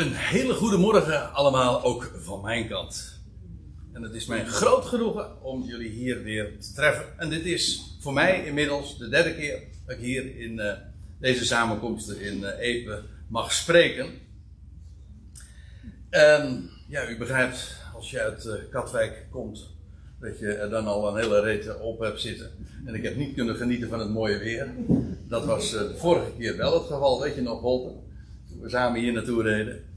Een hele goede morgen allemaal, ook van mijn kant. En het is mijn groot genoegen om jullie hier weer te treffen. En dit is voor mij inmiddels de derde keer dat ik hier in uh, deze samenkomsten in uh, Epe mag spreken. En ja, u begrijpt, als je uit uh, Katwijk komt, dat je er dan al een hele reet op hebt zitten. En ik heb niet kunnen genieten van het mooie weer. Dat was de vorige keer wel het geval, weet je nog? Toen we samen hier naartoe reden.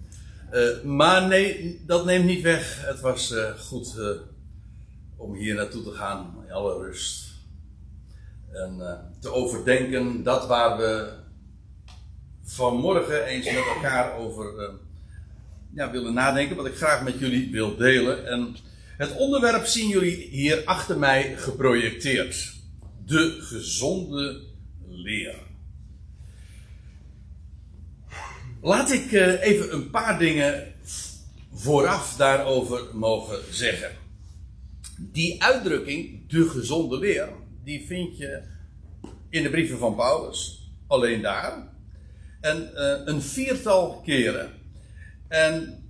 Uh, maar nee, dat neemt niet weg. Het was uh, goed uh, om hier naartoe te gaan in alle rust. En te overdenken dat waar we vanmorgen eens met elkaar over ja, willen nadenken. Wat ik graag met jullie wil delen. En het onderwerp zien jullie hier achter mij geprojecteerd. De gezonde leer. Laat ik even een paar dingen vooraf daarover mogen zeggen. Die uitdrukking, de gezonde leer, die vind je in de brieven van Paulus, alleen daar. En uh, een viertal keren. En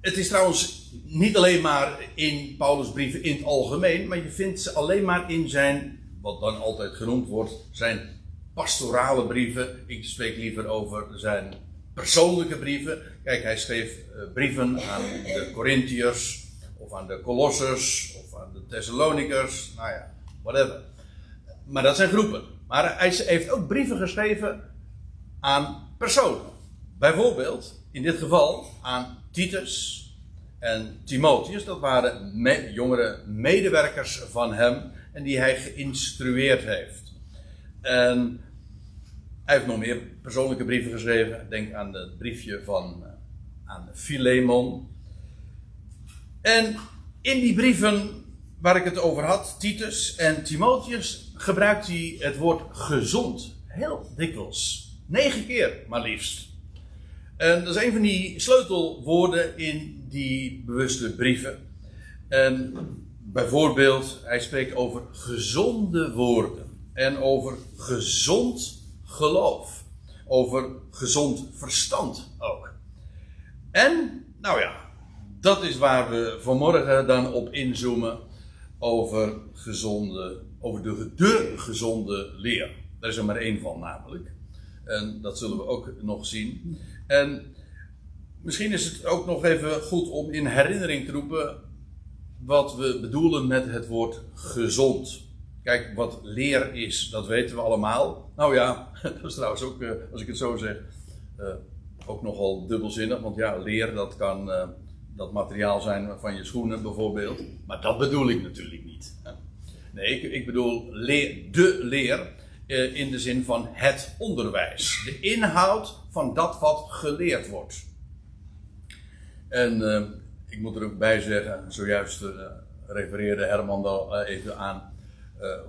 het is trouwens niet alleen maar in Paulus' brieven in het algemeen, maar je vindt ze alleen maar in zijn, wat dan altijd genoemd wordt, zijn pastorale brieven. Ik spreek liever over zijn persoonlijke brieven. Kijk, hij schreef uh, brieven aan de Corinthiërs, of aan de Colossers, of aan de Thessalonikers, nou ja, whatever. Maar dat zijn groepen. Maar hij heeft ook brieven geschreven aan personen. Bijvoorbeeld, in dit geval, aan Titus en Timotheus. Dat waren jongere medewerkers van hem en die hij geïnstrueerd heeft. En hij heeft nog meer persoonlijke brieven geschreven. Denk aan het briefje van uh, aan Philemon. En in die brieven waar ik het over had, Titus en Timotheus, gebruikt hij het woord gezond. Heel dikwijls. Negen keer maar liefst. En dat is een van die sleutelwoorden in die bewuste brieven. En bijvoorbeeld, hij spreekt over gezonde woorden. En over gezond geloof. Over gezond verstand ook. En, nou ja, dat is waar we vanmorgen dan op inzoomen. Over gezonde, over de, de gezonde leer. Daar is er maar één van namelijk. En dat zullen we ook nog zien. En misschien is het ook nog even goed om in herinnering te roepen wat we bedoelen met het woord gezond. Kijk, wat leer is, dat weten we allemaal. Nou ja, dat is trouwens ook, eh, als ik het zo zeg, uh, ook nogal dubbelzinnig. Want ja, leer, dat kan uh, dat materiaal zijn van je schoenen bijvoorbeeld. Maar dat bedoel ik natuurlijk niet. Nee, ik, ik bedoel leer, de leer in de zin van het onderwijs. De inhoud van dat wat geleerd wordt. En ik moet er ook bij zeggen, zojuist refereerde Herman daar even aan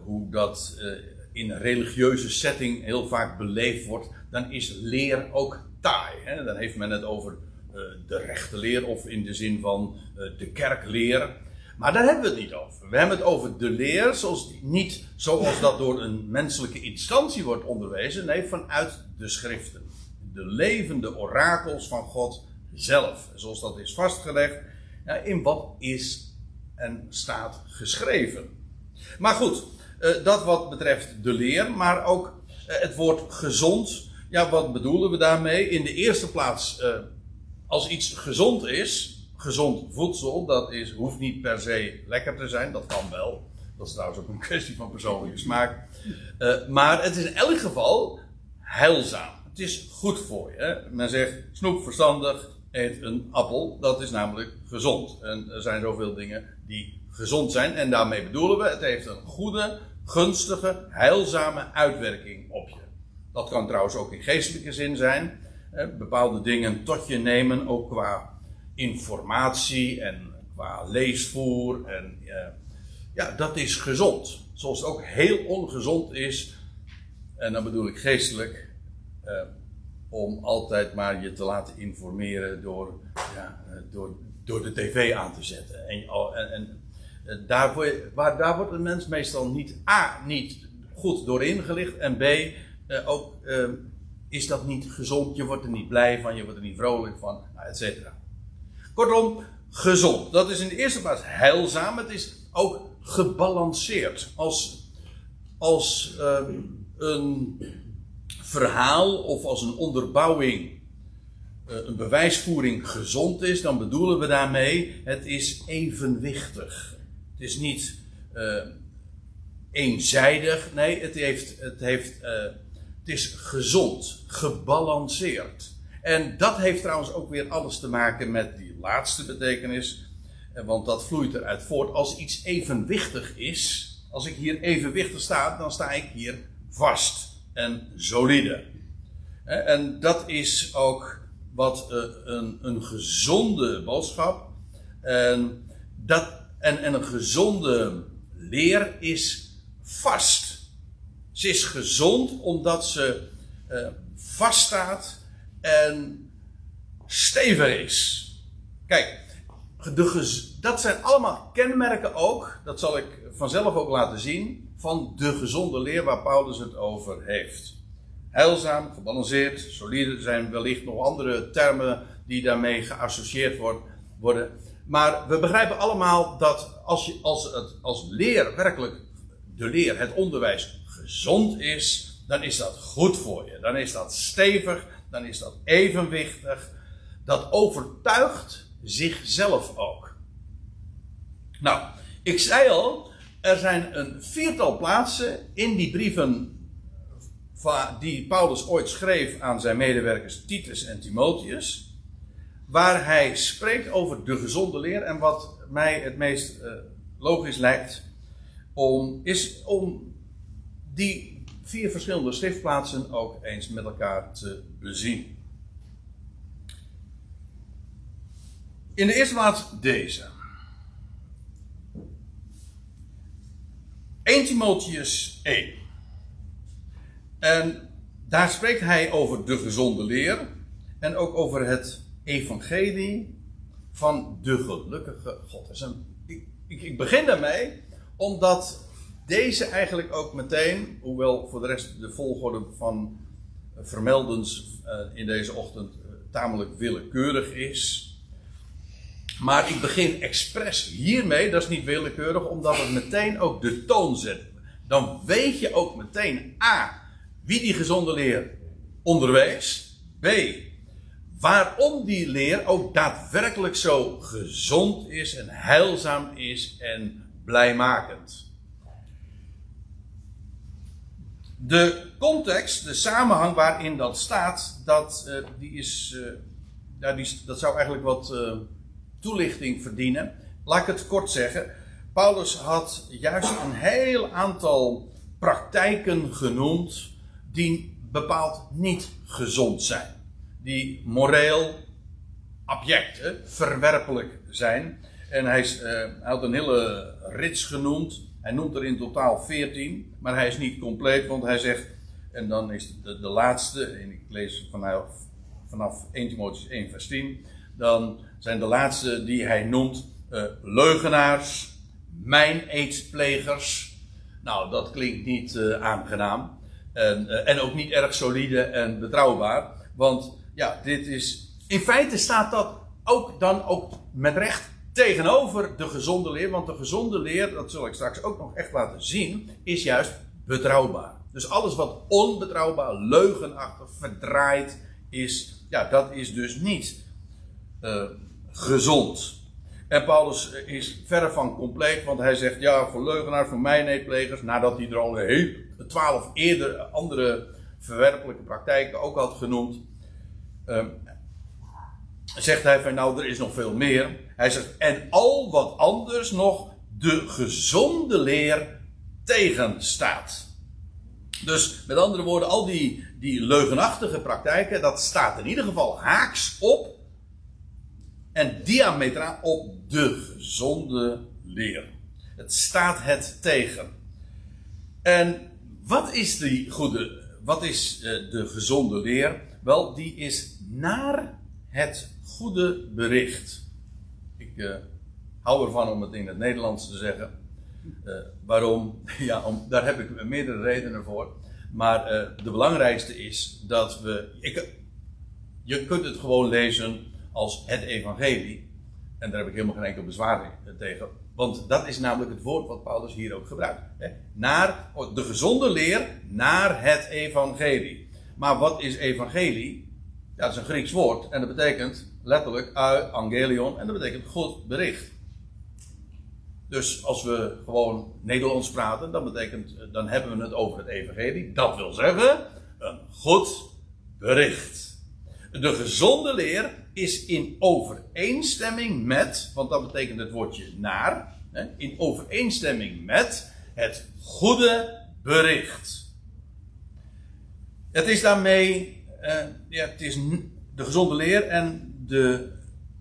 hoe dat uh, in een religieuze setting heel vaak beleefd wordt, dan is leer ook taai. Hè? Dan heeft men het over uh, de rechte leer of in de zin van de kerkleer. Maar daar hebben we het niet over. We hebben het over de leer, zoals, niet zoals dat door een menselijke instantie wordt onderwezen, nee, vanuit de schriften. De levende orakels van God zelf. Zoals dat is vastgelegd in wat is en staat geschreven. Maar goed, uh, dat wat betreft de leer, maar ook uh, het woord gezond. Ja, wat bedoelen we daarmee? In de eerste plaats, uh, als iets gezond is, gezond voedsel, dat is, hoeft niet per se lekker te zijn, dat kan wel. Dat is trouwens ook een kwestie van persoonlijke smaak. maar het is in elk geval heilzaam. Het is goed voor je. Men zegt snoep verstandig, eet een appel. Dat is namelijk gezond. En er zijn zoveel dingen die gezond zijn. En daarmee bedoelen we, het heeft een goede, gunstige, heilzame uitwerking op je. Dat kan trouwens ook in geestelijke zin zijn. bepaalde dingen tot je nemen, ook qua informatie en qua leesvoer. En eh, ja, dat is gezond. Zoals het ook heel ongezond is, en dan bedoel ik geestelijk, eh, om altijd maar je te laten informeren door, ja, eh, door, door de tv aan te zetten. En, en, en eh, daar, waar, daar wordt een mens meestal niet A, niet goed door ingelicht en B, eh, ook eh, is dat niet gezond. Je wordt er niet blij van, je wordt er niet vrolijk van, et cetera. Kortom, gezond. Dat is in de eerste plaats heilzaam. Het is ook gebalanceerd. Als, als ehm, een verhaal of als een onderbouwing, een bewijsvoering gezond is, dan bedoelen we daarmee het is evenwichtig. Het is niet uh, eenzijdig, nee, het, heeft, het, heeft, uh, het is gezond, gebalanceerd. En dat heeft trouwens ook weer alles te maken met die laatste betekenis. Want dat vloeit eruit voort. Als iets evenwichtig is, als ik hier evenwichtig sta, dan sta ik hier vast en solide. En dat is ook wat eh, een, een gezonde boodschap. En, dat, en, en een gezonde leer is vast. Ze is gezond omdat ze uh, vaststaat en stevig is. Kijk, de dat zijn allemaal kenmerken ook, dat zal ik vanzelf ook laten zien, van de gezonde leer waar Paulus het over heeft. Heilzaam, gebalanceerd, solide, zijn wellicht nog andere termen die daarmee geassocieerd worden. Maar we begrijpen allemaal dat als, je, als, het, als leer werkelijk de leer, het onderwijs gezond is, dan is dat goed voor je. Dan is dat stevig, dan is dat evenwichtig. Dat overtuigt zichzelf ook. Nou, ik zei al, er zijn een viertal plaatsen in die brieven die Paulus ooit schreef aan zijn medewerkers Titus en Timotheus, waar hij spreekt over de gezonde leer. En wat mij het meest uh, logisch lijkt, om, is om die vier verschillende schriftplaatsen ook eens met elkaar te bezien. In de eerste plaats deze. 1 Timotheus 1. En daar spreekt hij over de gezonde leer en ook over het evangelie van de gelukkige God. ik, ik, ik begin daarmee omdat deze eigenlijk ook meteen, hoewel voor de rest de volgorde van vermeldens uh, in deze ochtend uh, tamelijk willekeurig is. Maar ik begin expres hiermee, dat is niet willekeurig, omdat het meteen ook de toon zet. Dan weet je ook meteen A, wie die gezonde leer onderwees. B, waarom die leer ook daadwerkelijk zo gezond is en heilzaam is en blijmakend. De context, de samenhang waarin dat staat, dat, uh, die is, uh, die, dat zou eigenlijk wat uh, toelichting verdienen. Laat ik het kort zeggen. Paulus had juist een heel aantal praktijken genoemd die bepaald niet gezond zijn. Die moreel abject, verwerpelijk zijn. En hij, is, hij, had een hele rits genoemd. Hij noemt er in totaal 14, maar hij is niet compleet, want hij zegt, en dan is de, de laatste, en ik lees vanaf, vanaf 1 Timotheus 1 vers 10, dan zijn de laatste die hij noemt uh, leugenaars, mijn eetsplegers. Nou, dat klinkt niet uh, aangenaam. En, en ook niet erg solide en betrouwbaar. Want ja, dit is. In feite staat dat ook dan ook met recht tegenover de gezonde leer. Want de gezonde leer, dat zal ik straks ook nog echt laten zien, is juist betrouwbaar. Dus alles wat onbetrouwbaar, leugenachtig, verdraaid is, ja, dat is dus niet uh, gezond. En Paulus is verre van compleet, want hij zegt: ja, voor leugenaars, voor mijneetplegers, nadat hij er al heel twaalf eerder andere verwerpelijke praktijken ook had genoemd, uh, zegt hij van nou, er is nog veel meer. Hij zegt, en al wat anders nog de gezonde leer tegenstaat. Dus met andere woorden, al die, die leugenachtige praktijken, dat staat in ieder geval haaks op en diametraal op de gezonde leer. Het staat het tegen. En wat is die goede, wat is eh, de gezonde leer? Wel, die is naar het goede bericht. Ik uh, hou ervan om het in het Nederlands te zeggen. Uh, waarom? Ja, daar heb ik meerdere redenen voor. Maar uh, de belangrijkste is dat we. Ik, je kunt het gewoon lezen als het evangelie. En daar heb ik helemaal geen enkel bezwaar tegen. Want dat is namelijk het woord wat Paulus hier ook gebruikt. Naar de gezonde leer, naar het evangelie. Maar wat is evangelie? Dat is een Grieks woord. En dat betekent letterlijk angelion. En dat betekent goed bericht. Dus als we gewoon Nederlands praten, dan, betekent, dan hebben we het over het evangelie. Dat wil zeggen, een goed bericht. De gezonde leer is in overeenstemming met, want dat betekent het woordje naar, in overeenstemming met het goede bericht. Het is daarmee, uh, ja, het is de gezonde leer en, de,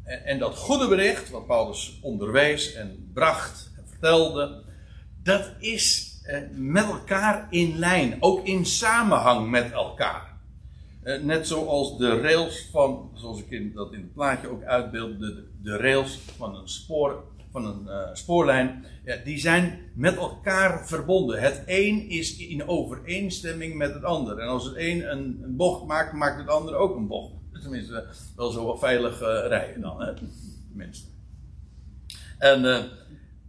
en dat goede bericht, wat Paulus onderwees en bracht en vertelde, dat is uh, met elkaar in lijn, ook in samenhang met elkaar. Uh, net zoals de rails van, zoals ik in, dat in het plaatje ook uitbeeld, de, de rails van een spoor van een uh, spoorlijn, ja, die zijn met elkaar verbonden. Het een is in overeenstemming met het ander. En als het een een, bocht maakt, maakt het ander ook een bocht. Tenminste, wel zo veilig uh, rijden dan, hè? En, uh,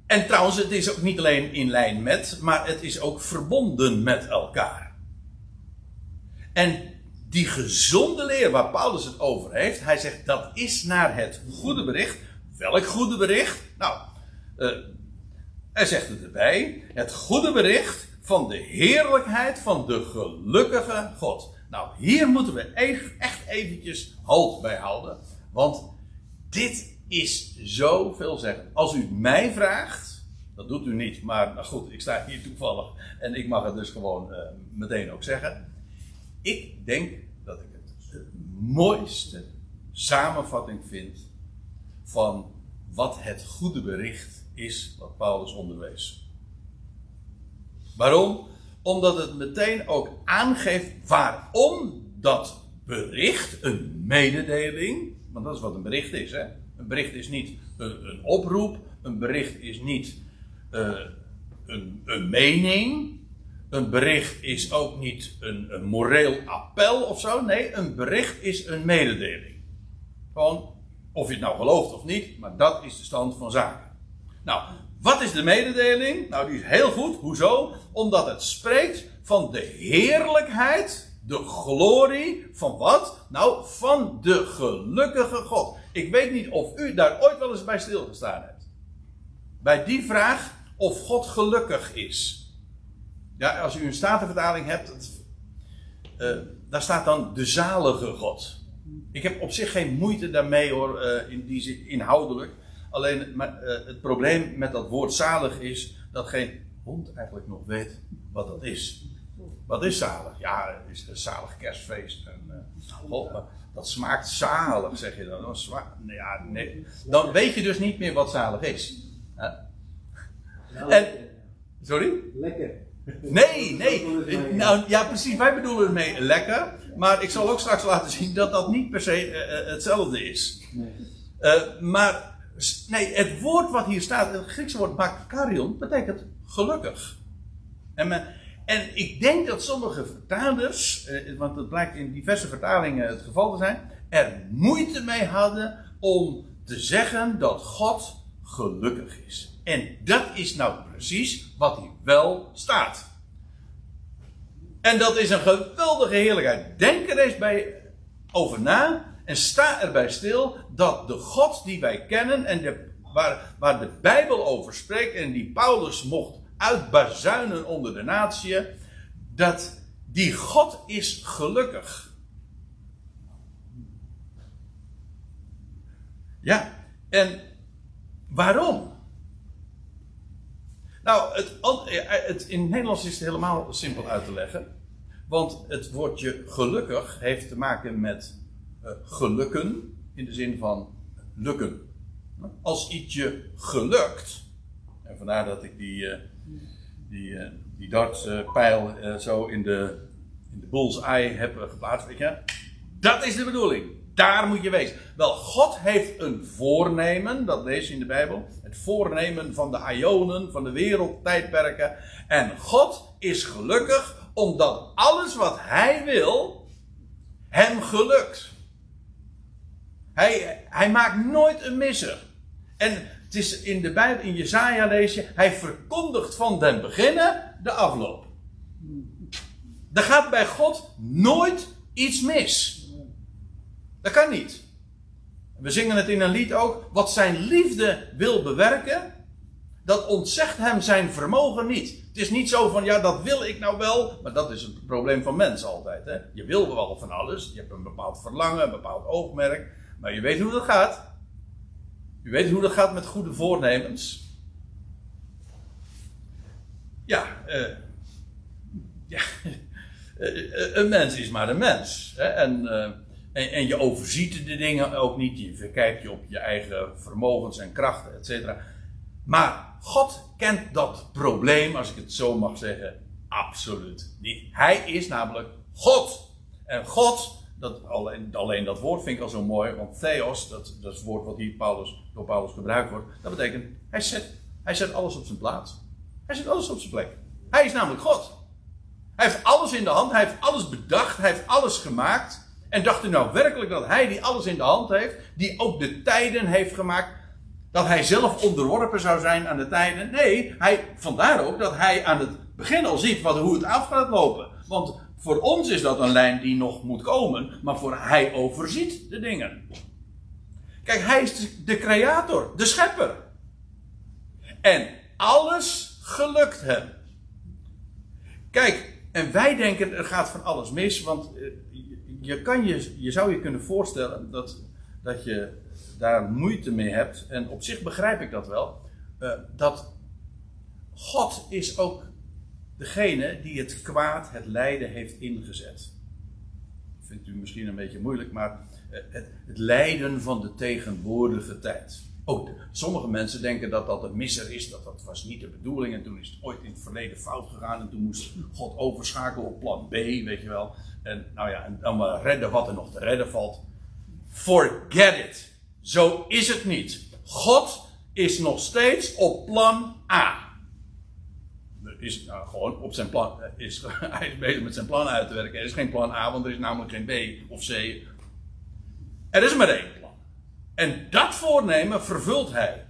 en trouwens, het is ook niet alleen in lijn met, maar het is ook verbonden met elkaar. En die gezonde leer waar Paulus het over heeft, hij zegt dat is naar het goede bericht Welk goede bericht? Nou, uh, hij zegt het erbij. Het goede bericht van de heerlijkheid van de gelukkige God. Nou, hier moeten we echt eventjes halt bij houden. Want dit is zo veelzeggend. Als u mij vraagt, dat doet u niet, maar nou goed, ik sta hier toevallig en ik mag het dus gewoon uh, meteen ook zeggen. Ik denk dat ik het de mooiste samenvatting vind van wat het goede bericht is wat Paulus onderwees. Waarom? Omdat het meteen ook aangeeft waarom dat bericht, een mededeling, want dat is wat een bericht is. Hè? Een bericht is niet een, oproep, een bericht is niet uh, een, een, mening, een bericht is ook niet een, een moreel appel of zo. Nee, een bericht is een mededeling. Gewoon of je het nou gelooft of niet, maar dat is de stand van zaken. Nou, wat is de mededeling? Nou, die is heel goed. Hoezo? Omdat het spreekt van de heerlijkheid, de glorie van wat? Nou, van de gelukkige God. Ik weet niet of u daar ooit wel eens bij stilgestaan hebt. Bij die vraag of God gelukkig is. Ja, als u een statenvertaling hebt, uh, daar staat dan de zalige God. Ik heb op zich geen moeite daarmee hoor, uh, in die zin, inhoudelijk. Alleen maar, uh, het probleem met dat woord zalig is dat geen hond eigenlijk nog weet wat dat is. Wat is zalig? Ja, het is een zalig kerstfeest. En, uh, dat smaakt zalig, zeg je dan. ja, nee. Dan weet je dus niet meer wat zalig is. En, sorry? Lekker. Nee, nee. Nou ja, precies. Wij bedoelen ermee lekker. Maar ik zal ook straks laten zien dat dat niet per se uh, hetzelfde is. Uh, maar nee, het woord wat hier staat, het Griekse woord makarion, betekent gelukkig. En, en ik denk dat sommige vertalers, uh, want het blijkt in diverse vertalingen het geval te zijn, er moeite mee hadden om te zeggen dat God gelukkig is. En dat is nou precies wat hier wel staat. En dat is een geweldige heerlijkheid. Denk er eens bij over na en sta erbij stil dat de God die wij kennen en de, waar, waar de Bijbel over spreekt en die Paulus mocht uitbazuinen onder de natie, dat die God is gelukkig. Ja, en waarom? Nou, het, het, in het Nederlands is het helemaal simpel uit te leggen. Want het woordje gelukkig heeft te maken met uh, gelukken, in de zin van lukken. Als ietsje gelukt, en vandaar dat ik die, uh, die, die dartpijl zo in de, in de bullseye heb geplaatst, weet je, dat is de bedoeling. Daar moet je wezen. Wel, God heeft een voornemen, dat lees je in de Bijbel. Het voornemen van de Ionen, van de wereldtijdperken. En God is gelukkig omdat alles wat hij wil, hem gelukt. Hij, hij maakt nooit een misser. En het is in de Bijbel, in Jezaja lees je, hij verkondigt van den beginnen de afloop. Er gaat bij God nooit iets mis. Dat kan niet. We zingen het in een lied ook. Wat zijn liefde wil bewerken, dat ontzegt hem zijn vermogen niet. Het is niet zo van, ja, dat wil ik nou wel. Maar dat is het probleem van mensen altijd. Hè? Je wil wel van alles. Je hebt een bepaald verlangen, een bepaald oogmerk. Maar je weet hoe dat gaat. Je weet hoe dat gaat met goede voornemens. Ja, uh, ja uh, een mens is maar een mens. Hè? En, uh, en, en, je overziet de dingen ook niet. Je verkijkt je op je eigen vermogens en krachten, et cetera. Maar God kent dat probleem, als ik het zo mag zeggen, absoluut niet. Hij is namelijk God. En God, dat, alleen, alleen dat woord vind ik al zo mooi, want theos, dat, dat is het woord wat hier Paulus, door Paulus gebruikt wordt, dat betekent, hij zet, hij zet alles op zijn plaats. Hij zet alles op zijn plek. Hij is namelijk God. Hij heeft alles in de hand, hij heeft alles bedacht, hij heeft alles gemaakt. En dacht u nou werkelijk dat hij die alles in de hand heeft, die ook de tijden heeft gemaakt, dat hij zelf onderworpen zou zijn aan de tijden. Nee, hij, vandaar ook dat hij aan het begin al ziet wat, hoe het af gaat lopen. Want voor ons is dat een lijn die nog moet komen, maar voor hij overziet de dingen. Kijk, hij is de creator, de schepper. En alles gelukt hem. Kijk, en wij denken er gaat van alles mis, want eh, je, kan je, je zou je kunnen voorstellen dat, dat je daar moeite mee hebt, en op zich begrijp ik dat wel, uh, dat God is ook degene die het kwaad, het lijden heeft ingezet. Vindt u misschien een beetje moeilijk, maar uh, het, het lijden van de tegenwoordige tijd. Ook sommige mensen denken dat dat een misser is, dat dat was niet de bedoeling. En toen is het ooit in het verleden fout gegaan. En toen moest God overschakelen op plan B, weet je wel. En nou ja, en dan maar redden wat er nog te redden valt. Forget it. Zo is het niet. God is nog steeds op plan A. Is nou, gewoon op zijn plan. Eh, is, hij is bezig met zijn plan uit te werken. Er is geen plan A, want er is namelijk geen B of C. Er is maar één. En dat voornemen vervult hij.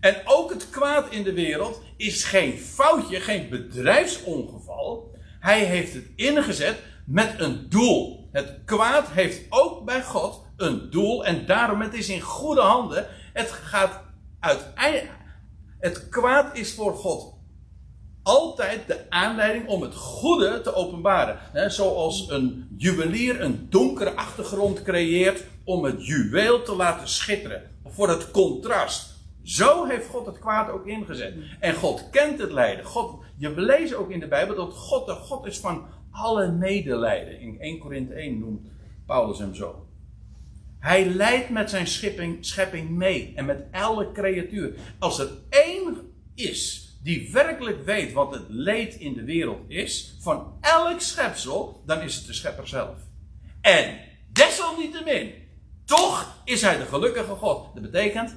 En ook het kwaad in de wereld is geen foutje, geen bedrijfsongeval. Hij heeft het ingezet met een doel. Het kwaad heeft ook bij God een doel en daarom het is in goede handen. Het gaat uiteindelijk. Het kwaad is voor God altijd de aanleiding om het goede te openbaren. zoals een juwelier een donkere achtergrond creëert om het juweel te laten schitteren. Voor het contrast. Zo heeft God het kwaad ook ingezet. En God kent het lijden. God, je leest ook in de Bijbel dat God de God is van alle medelijden. In 1 Korinthe 1 noemt Paulus hem zo. Hij leidt met zijn schepping, schepping mee en met elke creatuur. Als er één is die werkelijk weet wat het leed in de wereld is, van elk schepsel, dan is het de schepper zelf. En desalniettemin, toch is hij de gelukkige God. Dat betekent,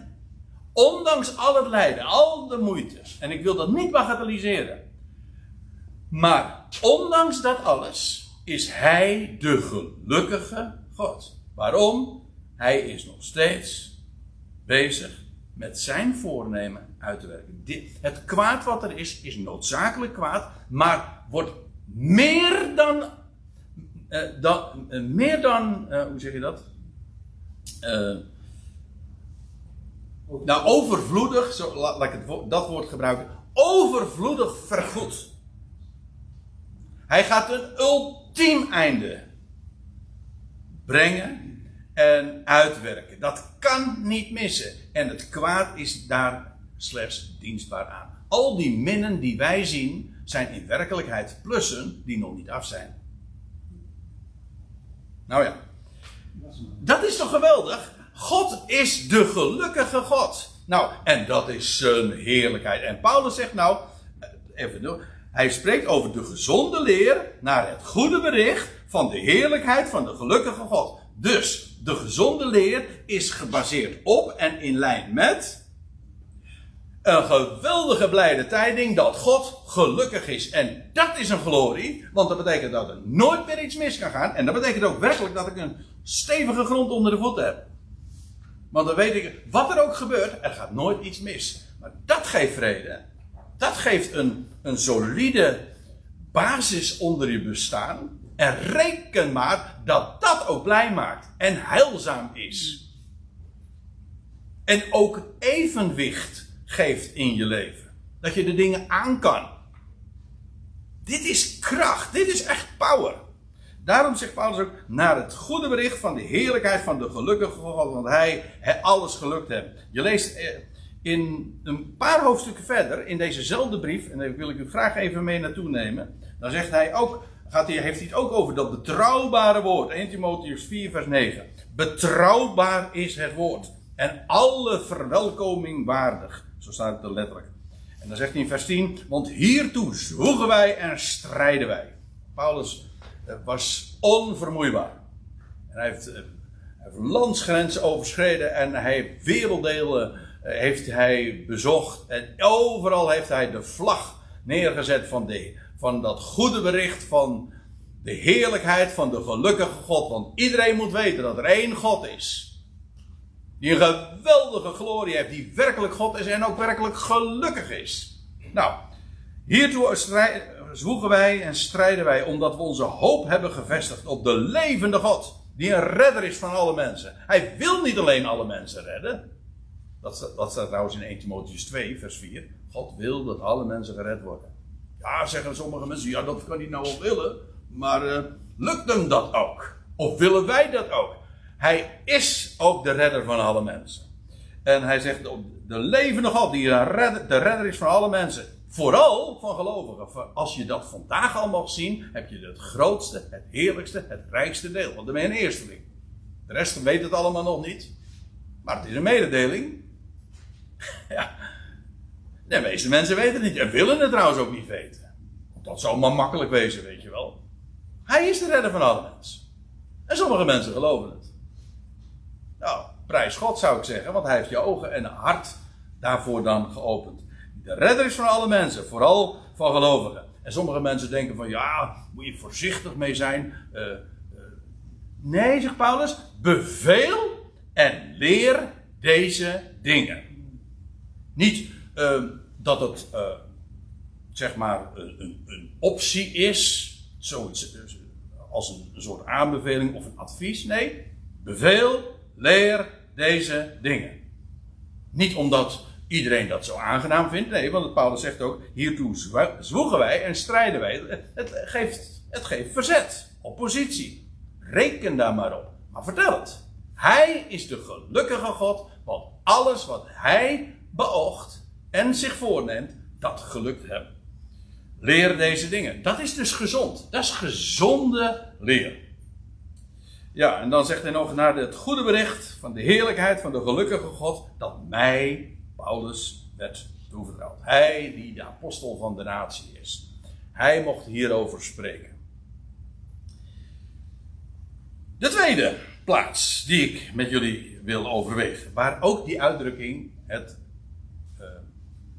ondanks al het lijden, al de moeite, en ik wil dat niet bagatelliseren, maar ondanks dat alles is hij de gelukkige God. Waarom? Hij is nog steeds bezig met zijn voornemen uit te werken. het kwaad wat er is, is noodzakelijk kwaad, maar wordt meer dan. Uh, dan uh, meer dan. Uh, hoe zeg je dat? Nou, overvloedig, zo, laat, ik dat woord gebruiken. Overvloedig vergoed. Hij gaat een ultiem einde brengen en uitwerken. Dat kan niet missen. En het kwaad is daar slechts dienstbaar aan. Al die minnen die wij zien, zijn in werkelijkheid plussen die nog niet af zijn. Nou ja. Dat is toch geweldig? God is de gelukkige God. Nou, en dat is zijn heerlijkheid. En Paulus zegt nou, even door. Hij spreekt over de gezonde leer naar het goede bericht van de heerlijkheid van de gelukkige God. Dus de gezonde leer is gebaseerd op en in lijn met een geweldige blijde tijding dat God gelukkig is. En dat is een glorie, want dat betekent dat er nooit meer iets mis kan gaan. En dat betekent ook werkelijk dat ik een stevige grond onder de voeten heb. Want dan weet ik, wat er ook gebeurt, er gaat nooit iets mis. Maar dat geeft vrede. Dat geeft een, een solide basis onder je bestaan. En reken maar dat dat ook blij maakt en heilzaam is. En ook evenwicht geeft in je leven. Dat je de dingen aan kan. Dit is kracht, dit is echt power. Daarom zegt Paulus ook naar het goede bericht van de heerlijkheid van de gelukkige God, want hij, hij alles gelukt heeft. Je leest eh, in een paar hoofdstukken verder in dezezelfde brief, en daar wil ik u graag even mee naartoe nemen. Dan zegt hij ook, gaat hij, heeft hij het ook over dat betrouwbare woord. 1 Timotheus 4 vers 9. Betrouwbaar is het woord. En alle verwelkoming waardig. Zo staat het er letterlijk. En dan zegt hij in vers 10, want hiertoe zwoegen wij en strijden wij. Paulus eh, was onvermoeibaar. En hij heeft, eh, hij landsgrenzen overschreden en hij werelddelen eh, heeft hij bezocht. En overal heeft hij de vlag neergezet van, de, van dat goede bericht van de heerlijkheid van de gelukkige God. Want iedereen moet weten dat er één God is. Die een geweldige glorie heeft, die werkelijk God is en ook werkelijk gelukkig is. Nou, hiertoe zwoegen wij en strijden wij omdat we onze hoop hebben gevestigd op de levende God. Die een redder is van alle mensen. Hij wil niet alleen alle mensen redden. Dat staat, dat staat trouwens in 1 Timotheus 2, vers 4. God wil dat alle mensen gered worden. Ja, zeggen sommige mensen, ja, dat kan hij nou wel willen. Maar uh, lukt hem dat ook? Of willen wij dat ook? Hij is ook de redder van alle mensen. En hij zegt, de levende God, die de redder is van alle mensen. Vooral van gelovigen. Als je dat vandaag al mag zien, heb je het grootste, het heerlijkste, het rijkste deel. Want dan ben je een eersteling. De rest weet het allemaal nog niet. Maar het is een mededeling. ja. De meeste mensen weten het niet. En willen het trouwens ook niet weten. Dat zou maar makkelijk wezen, weet je wel. Hij is de redder van alle mensen. En sommige mensen geloven het. Nou, prijs God zou ik zeggen, want hij heeft je ogen en hart daarvoor dan geopend. De redder is van alle mensen, vooral van gelovigen. En sommige mensen denken van ja, moet je voorzichtig mee zijn. Uh, uh, nee, zegt Paulus, beveel en leer deze dingen. Niet uh, dat het zeg maar een, een, een, optie is, zoiets als een, een soort aanbeveling of een advies. Nee, beveel leer deze dingen. Niet omdat iedereen dat zo aangenaam vindt. Nee, want Paulus zegt ook: hiertoe zwoegen wij en strijden wij. Het geeft, het geeft verzet, oppositie. Reken daar maar op. Maar vertel het. Hij is de gelukkige God, want alles wat hij beoogt en zich voorneemt, dat gelukt hem. Leer deze dingen. Dat is dus gezond. Dat is gezonde leer. Ja, en dan zegt hij nog naar het goede bericht van de heerlijkheid van de gelukkige God, dat mij, Paulus, werd toevertrouwd. Hij die de apostel van de natie is. Hij mocht hierover spreken. De tweede plaats die ik met jullie wil overwegen, waar ook die uitdrukking, het, uh,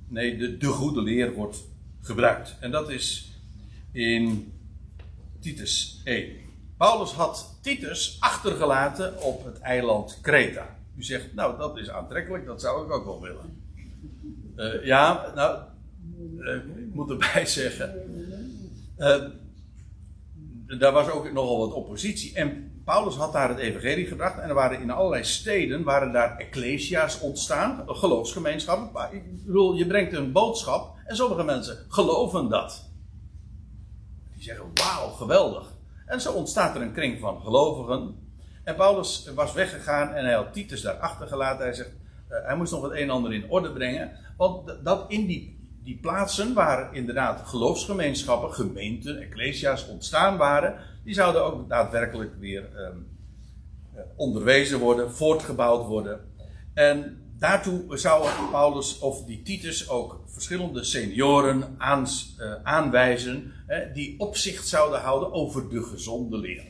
nee, de, de goede leer wordt gebruikt. En dat is in Titus 1. Paulus had Titus achtergelaten op het eiland Kreta. Zegt, nou dat is aantrekkelijk, dat zou ik ook wel willen. Uh, ja, nou, uh, ik moet erbij zeggen. Uh, daar was ook nogal wat oppositie. En Paulus had daar het evangelie gebracht. En er waren in allerlei steden waren daar ecclesia's ontstaan. Geloofsgemeenschappen. Ik bedoel, je brengt een boodschap. En sommige mensen geloven dat. Die zeggen, wauw, geweldig. En zo ontstaat er een kring van gelovigen. En Paulus was weggegaan en hij had Titus daar achtergelaten. Hij zegt, uh, hij moest nog het een en ander in orde brengen. Want dat in die, die plaatsen waar inderdaad geloofsgemeenschappen, gemeenten, ecclesia's ontstaan waren, die zouden ook daadwerkelijk weer um, onderwezen worden, voortgebouwd worden. En daartoe zou Paulus of die Titus ook verschillende senioren aans, uh, aanwijzen die opzicht zouden houden over de gezonde leer.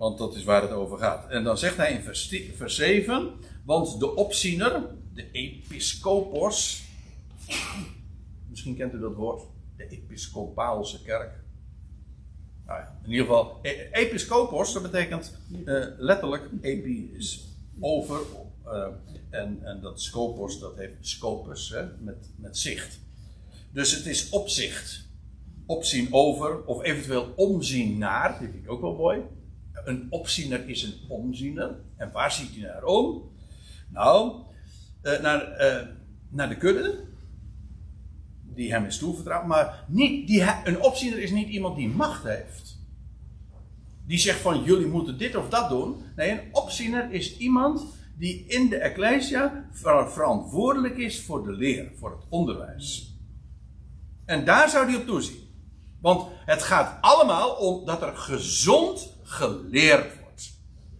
Want dat is waar het over gaat. En dan zegt hij in vers, vers 7, want de opziener, de episcopos. Misschien kent u dat woord. De episcopaalse kerk. Nou ja, in ieder geval, e- episcopos, dat betekent uh, letterlijk epi is over. Uh, en, en dat scopos, dat heeft scopus, hè, met, met zicht. Dus het is opzicht. Opzien over, of eventueel omzien naar, dat vind ik ook wel mooi. Een opziener is een omziener. En waar ziet hij naar om? Nou, uh, naar, uh, naar de kudde. Die hem is toevertrouwd. Maar niet, die, een opziener is niet iemand die macht heeft. Die zegt van jullie moeten dit of dat doen. Nee, een opziener is iemand die in de Ecclesia verantwoordelijk is voor de leer, voor het onderwijs. En daar zou hij op toezien. Want het gaat allemaal om dat er gezond geleerd wordt.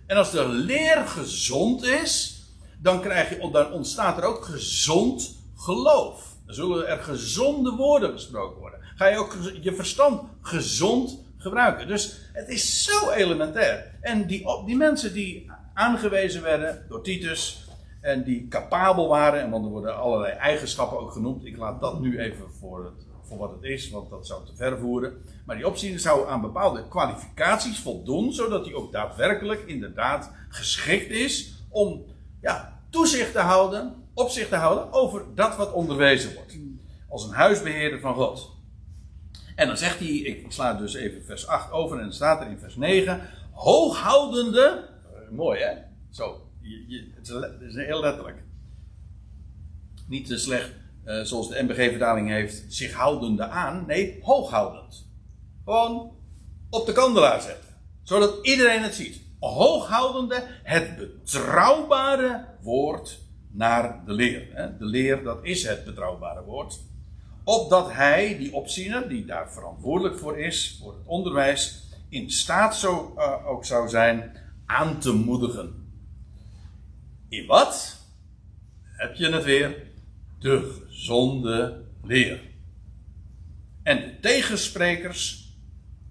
En als de leer gezond is, dan, krijg je, dan ontstaat er ook gezond geloof. Dan zullen er gezonde woorden gesproken worden. Ga je ook je verstand gezond gebruiken. Dus het is zo elementair. En die, die mensen die aangewezen werden door Titus. En die capabel waren, en want er worden allerlei eigenschappen ook genoemd. Ik laat dat nu even voor, het, wat het is, want dat zou te ver voeren. Maar die opziener zou aan bepaalde kwalificaties voldoen, zodat hij ook daadwerkelijk inderdaad geschikt is om ja, toezicht te houden, opzicht te houden over dat wat onderwezen wordt. Als een huisbeheerder van God. En dan zegt hij, ik sla dus even vers 8 over en dan staat er in vers 9, hooghoudende, mooi hè, zo, je, het, is, heel letterlijk. Niet te slecht, uh, zoals de MBG-vertaling heeft, zich houdende aan, nee, hooghoudend. Gewoon op de kandelaar zetten, zodat iedereen het ziet. Hooghoudende, het betrouwbare woord naar de leer. De leer, dat is het betrouwbare woord opdat hij, die opziener, die daar verantwoordelijk voor is, voor het onderwijs, in staat zo, uh, ook zou zijn aan te moedigen. In wat? Heb je het weer? De gezonde leer. En de tegensprekers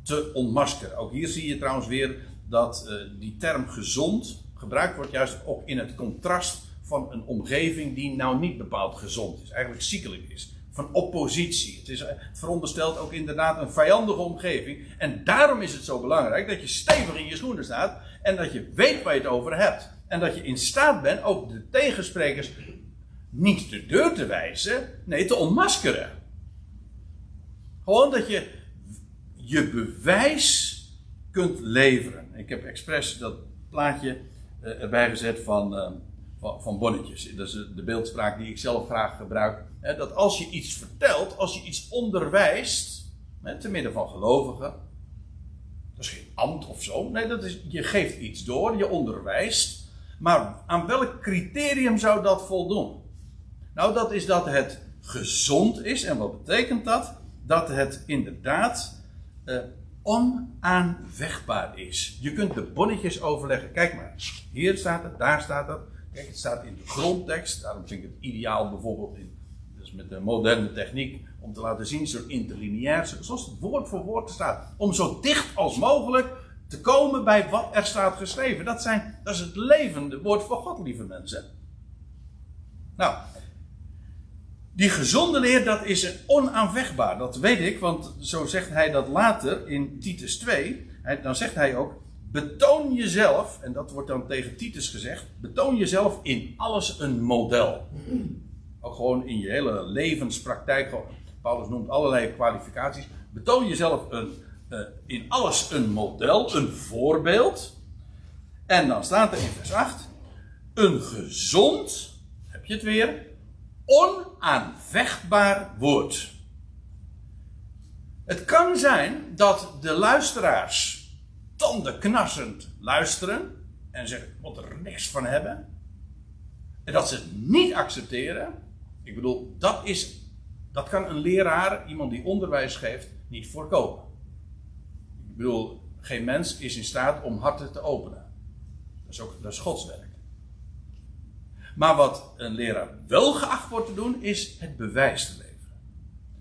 te ontmaskeren. Ook hier zie je trouwens weer dat uh, die term gezond gebruikt wordt juist ook in het contrast van een omgeving die nou niet bepaald gezond is, eigenlijk ziekelijk is van oppositie. Het, is, het veronderstelt ook inderdaad een vijandige omgeving. En daarom is het zo belangrijk dat je stevig in je schoenen staat en dat je weet waar je het over hebt. En dat je in staat bent ook de tegensprekers niet de deur te wijzen, nee, te ontmaskeren. Gewoon dat je je bewijs kunt leveren. Ik heb expres dat plaatje eh, erbij gezet van, uh, van Bonnetjes. Dat is de beeldspraak die ik zelf graag gebruik dat als je iets vertelt, als je iets onderwijst, te midden van gelovigen, dat is geen ambt of zo. Nee, dat is, je geeft iets door, je onderwijst. Maar aan welk criterium zou dat voldoen? Nou, dat is dat het gezond is. En wat betekent dat? Dat het inderdaad eh, is. Je kunt de bonnetjes overleggen. Kijk maar, hier staat het, daar staat het. Kijk, het staat in de grondtekst. Daarom vind ik het ideaal bijvoorbeeld in met de moderne techniek, om te laten zien, zo interlineair, zoals het woord voor woord staat. Om zo dicht als mogelijk te komen bij wat er staat geschreven. Dat, zijn, dat is het levende woord voor God, lieve mensen. Nou, die gezonde leer, dat is onaanvechtbaar. Dat weet ik, want zo zegt hij dat later in Titus 2. Dan zegt hij ook, betoon jezelf, en dat wordt dan tegen Titus gezegd, betoon jezelf in alles een model. Ook gewoon in je hele levenspraktijk. Paulus noemt allerlei kwalificaties. Betoon jezelf een, uh, in alles een model, een voorbeeld. En dan staat er in vers 8: een gezond, heb je het weer, onaanvechtbaar woord. Het kan zijn dat de luisteraars tandenknarsend luisteren en zeggen: Ik moet er niks van hebben. En dat ze het niet accepteren. Ik bedoel, dat, is, dat kan een leraar, iemand die onderwijs geeft, niet voorkomen. Ik bedoel, geen mens is in staat om harten te openen. Dat is ook dat is Gods werk. Maar wat een leraar wel geacht wordt te doen, is het bewijs te leveren.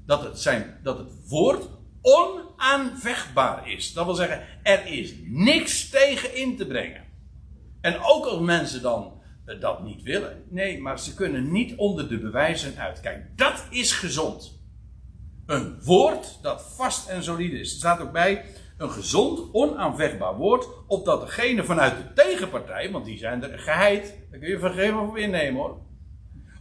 Dat het, zijn, dat het woord onaanvechtbaar is. Dat wil zeggen, er is niks tegen in te brengen. En ook als mensen dan eh, dat niet willen. Nee, maar ze kunnen niet onder de bewijzen uit. Dat is gezond. Een woord dat vast en solide is. Er staat ook bij een gezond, onaanvechtbaar woord, opdat degene vanuit de tegenpartij, want die zijn er geheid, daar kun je vergeven of innemen hoor.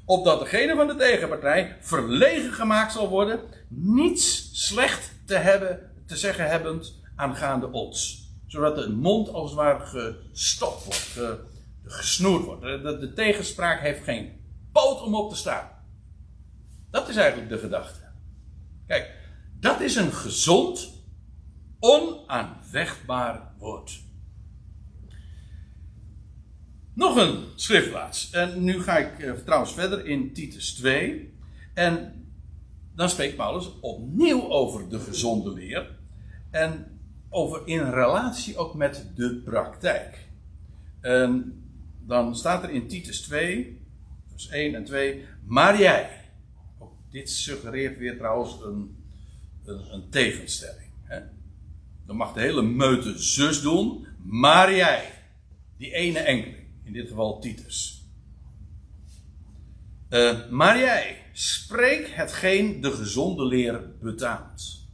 Opdat degene van de tegenpartij verlegen gemaakt zal worden, niets slecht te, hebben, te zeggen hebbend aangaande ons. Zodat de mond als het ware gestopt wordt, gesnoerd wordt. De, de tegenspraak heeft geen poot om op te staan. Dat is eigenlijk de gedachte. Kijk, dat is een gezond, onaanvechtbaar woord. Nog een schriftplaats. En nu ga ik uh, trouwens verder in Titus 2. En dan spreekt Paulus opnieuw over de gezonde leer. En over in relatie ook met de praktijk. Dan staat er in Titus 2, vers 1 en 2. Maar jij. Dit suggereert weer trouwens een, een, een tegenstelling. Hè? Dan mag de hele meute zus doen. Maar jij. Die ene enkeling. In dit geval Titus. Uh, maar jij. Spreek hetgeen de gezonde leer betaamt.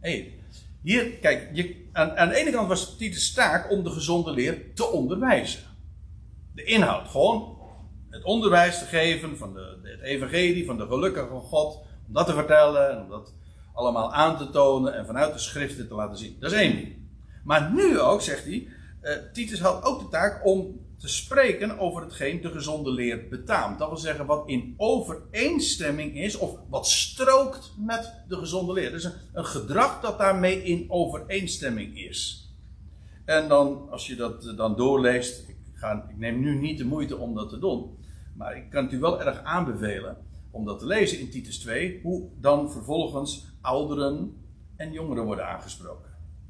Hey, hier, kijk, je, aan, aan de ene kant was Titus' taak om de gezonde leer te onderwijzen. De inhoud, gewoon het onderwijs te geven van de, het evangelie, van de gelukkige God. Om dat te vertellen en om dat allemaal aan te tonen en vanuit de schriften te laten zien. Dat is één ding. Maar nu ook, zegt hij, uh, Titus had ook de taak om te spreken over hetgeen de gezonde leer betaamt. Dat wil zeggen wat in overeenstemming is of wat strookt met de gezonde leer. Dus een, een gedrag dat daarmee in overeenstemming is. En dan, als je dat eh, dan doorleest, ik, ga, ik neem nu niet de moeite om dat te doen, maar ik kan het u wel erg aanbevelen om dat te lezen in Titus 2, hoe dan vervolgens ouderen en jongeren worden aangesproken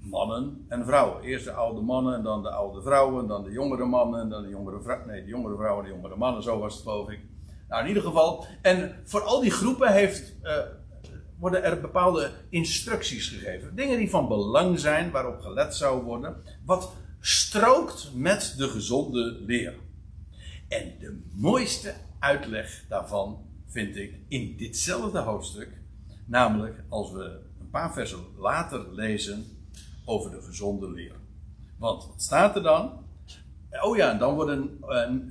mannen en vrouwen. Eerst de oude mannen en dan de oude vrouwen, dan de jongere mannen en dan de jongere vrouwen. Nee, de jongere vrouwen en de jongere mannen, zo was het geloof ik. Nou, in ieder geval. En voor al die groepen heeft, uh, worden er bepaalde instructies gegeven. Dingen die van belang zijn, waarop gelet zou worden. Wat strookt met de gezonde leer. En de mooiste uitleg daarvan vind ik in ditzelfde hoofdstuk. Namelijk als we een paar versen later lezen over de gezonde leer. Want wat staat er dan? Oh ja, dan worden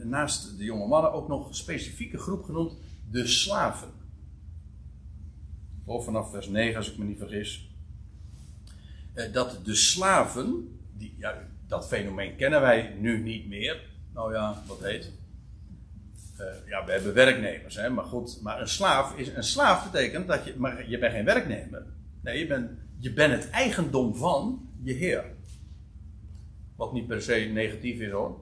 naast de jonge mannen ook nog een specifieke groep genoemd, de slaven. Of vanaf vers 9, als ik me niet vergis. Uh, dat de slaven, die, ja, dat fenomeen kennen wij nu niet meer. Nou ja, wat heet? Uh, ja, we hebben werknemers, hè, maar goed. Maar een slaaf, is, een slaaf betekent dat je, maar je bent geen werknemer. Nee, je bent, je het eigendom van je Heer. Wat niet per se negatief is hoor.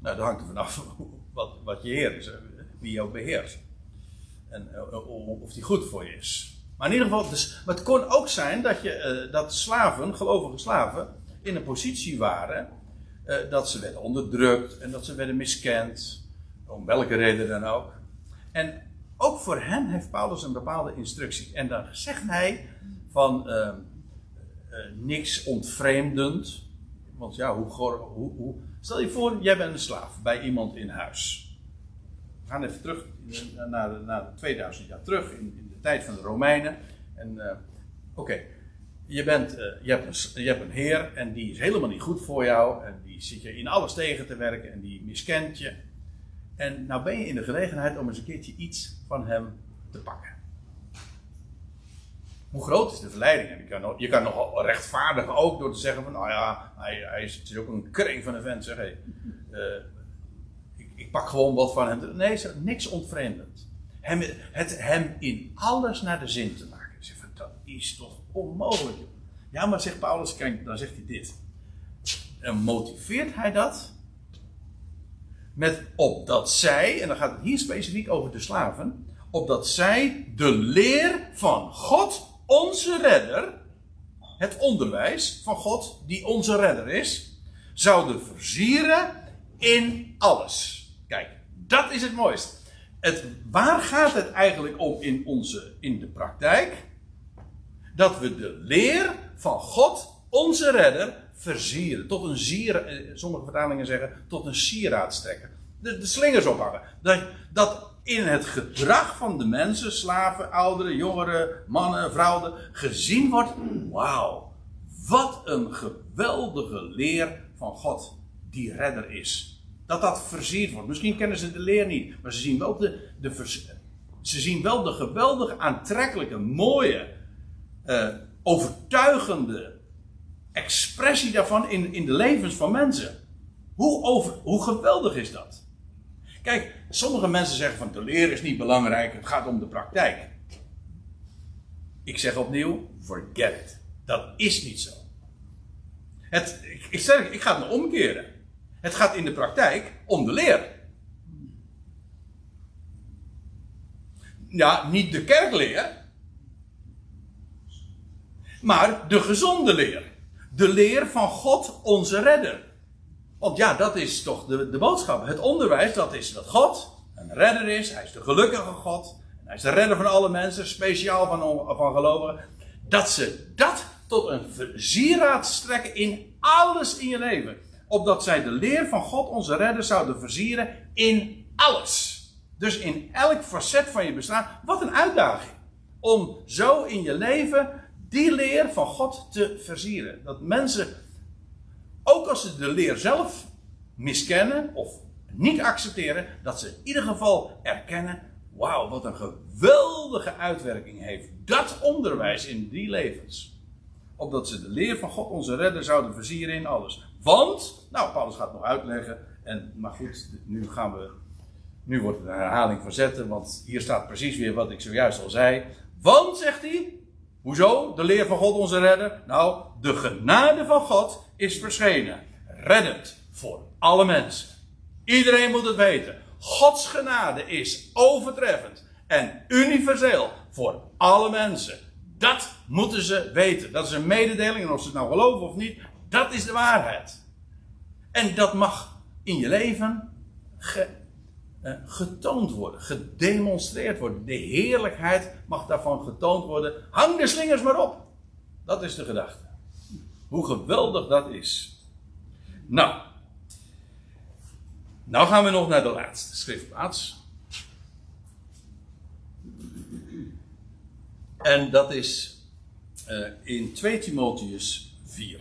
nou, dat hangt er vanaf wat, wat je Heer is, wie jou beheert. En uh, of die goed voor je is. Maar in ieder geval, dus, het kon ook zijn dat, je, uh, dat slaven, gelovige slaven, in een positie waren dat ze werden onderdrukt en dat ze werden miskend. Om welke reden dan ook. En ook voor hen heeft Paulus een bepaalde instructie. En dan zegt hij van ehm, uh, niks ontvreemdend. Want ja, hoe, hoe, hoe, Stel je voor, jij bent een slaaf bij iemand in huis. We gaan even terug naar, de, naar de 2000 jaar terug, in, in, de tijd van de Romeinen. En uh, oké, je, bent, je, je hebt een heer en die is helemaal niet goed voor jou. En die zit je in alles tegen te werken en die miskent je. En nou ben je in de gelegenheid om eens een keertje iets van hem te pakken. Hoe groot is de verleiding? Je kan, je kan nogal rechtvaardigen ook door te zeggen van, nou ja, hij, hij is, het is ook een kring van een vent, zeg. Hey, uh, ik, ik, pak gewoon wat van hem. Nee, niks ontvreemdend. Hem, het hem in alles naar de zin te maken. Zeg dat is toch onmogelijk. Ja, maar zegt Paulus, kijk, dan zegt hij dit. En motiveert hij dat? Met opdat zij, en dan gaat het hier specifiek over de slaven, opdat zij de leer van God onze redder, het onderwijs van God, die onze redder is, zouden versieren in alles. Kijk, dat is het mooiste. Het, waar gaat het eigenlijk om in, onze, in de praktijk? Dat we de leer van God, onze redder, versieren. Tot een zier, eh, sommige vertalingen zeggen, tot een sieraad strekken. De, de slingers ophangen. Dat, dat in het gedrag van de mensen, slaven, ouderen, jongeren, mannen, vrouwen, gezien wordt, wauw, wat een geweldige leer van God die redder is. Dat dat versierd wordt. Misschien kennen ze de leer niet, maar ze zien wel de, de, ze zien wel de geweldige, aantrekkelijke, mooie, uh, overtuigende expressie daarvan in, in de levens van mensen. Hoe, over, hoe geweldig is dat? Kijk, sommige mensen zeggen van de leer is niet belangrijk, het gaat om de praktijk. Ik zeg opnieuw, forget it. Dat is niet zo. Het, ik, zeg, ik ga het omkeren. Het gaat in de praktijk om de leer. Ja, niet de kerkleer, maar de gezonde leer. De leer van God, onze redder. Want ja, dat is toch de, de boodschap. Het onderwijs, dat is dat God een redder is. Hij is de gelukkige God. Hij is de redder van alle mensen, speciaal van, van gelovigen. Dat ze dat tot een versieraad strekken in alles in je leven. Opdat zij de leer van God, onze redder, zouden versieren in alles. Dus in elk facet van je bestaan. Wat een uitdaging. Om zo in je leven die leer van God te versieren. Dat mensen, ook als ze de leer zelf miskennen of niet accepteren, dat ze in ieder geval erkennen: wauw, wat een geweldige uitwerking heeft dat onderwijs in die levens. Opdat ze de leer van God, onze redder, zouden versieren in alles. Want, nou, Paulus gaat nog uitleggen, en, maar goed, nu gaan we. Nu wordt het een herhaling van zetten, want hier staat precies weer wat ik zojuist al zei. Want, zegt hij, Hoezo? De leer van God onze redder? Nou, de genade van God is verschenen. Reddend voor alle mensen. Iedereen moet het weten. Gods genade is overtreffend en universeel voor alle mensen. Dat moeten ze weten. Dat is een mededeling en of ze het nou geloven of niet, dat is de waarheid. En dat mag in je leven getoond worden, gedemonstreerd worden. De heerlijkheid mag daarvan getoond worden. Hang de slingers maar op. Dat is de gedachte. Hoe geweldig dat is. Nou. Nou gaan we nog naar de laatste schriftplaats. En dat is uh, in 2 Timotheus 4.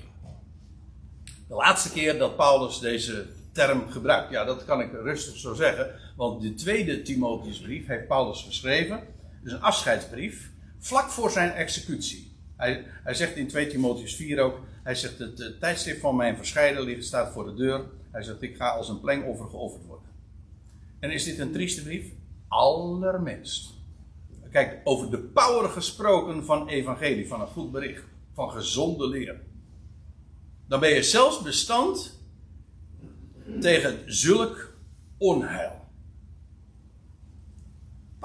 De laatste keer dat Paulus deze term gebruikt. Ja, dat kan ik rustig zo zeggen. Want de tweede Timotheusbrief heeft Paulus geschreven. Dus een afscheidsbrief. Vlak voor zijn executie. Hij, hij zegt in 2 Timotheus 4 ook. Hij zegt: Het tijdstip van mijn verscheiden ligt, staat voor de deur. Hij zegt: Ik ga als een plengoffer geofferd worden. En is dit een trieste brief? Allerminst. Kijk, over de power gesproken van evangelie, van een goed bericht, van gezonde leer. Dan ben je zelfs bestand tegen zulk onheil.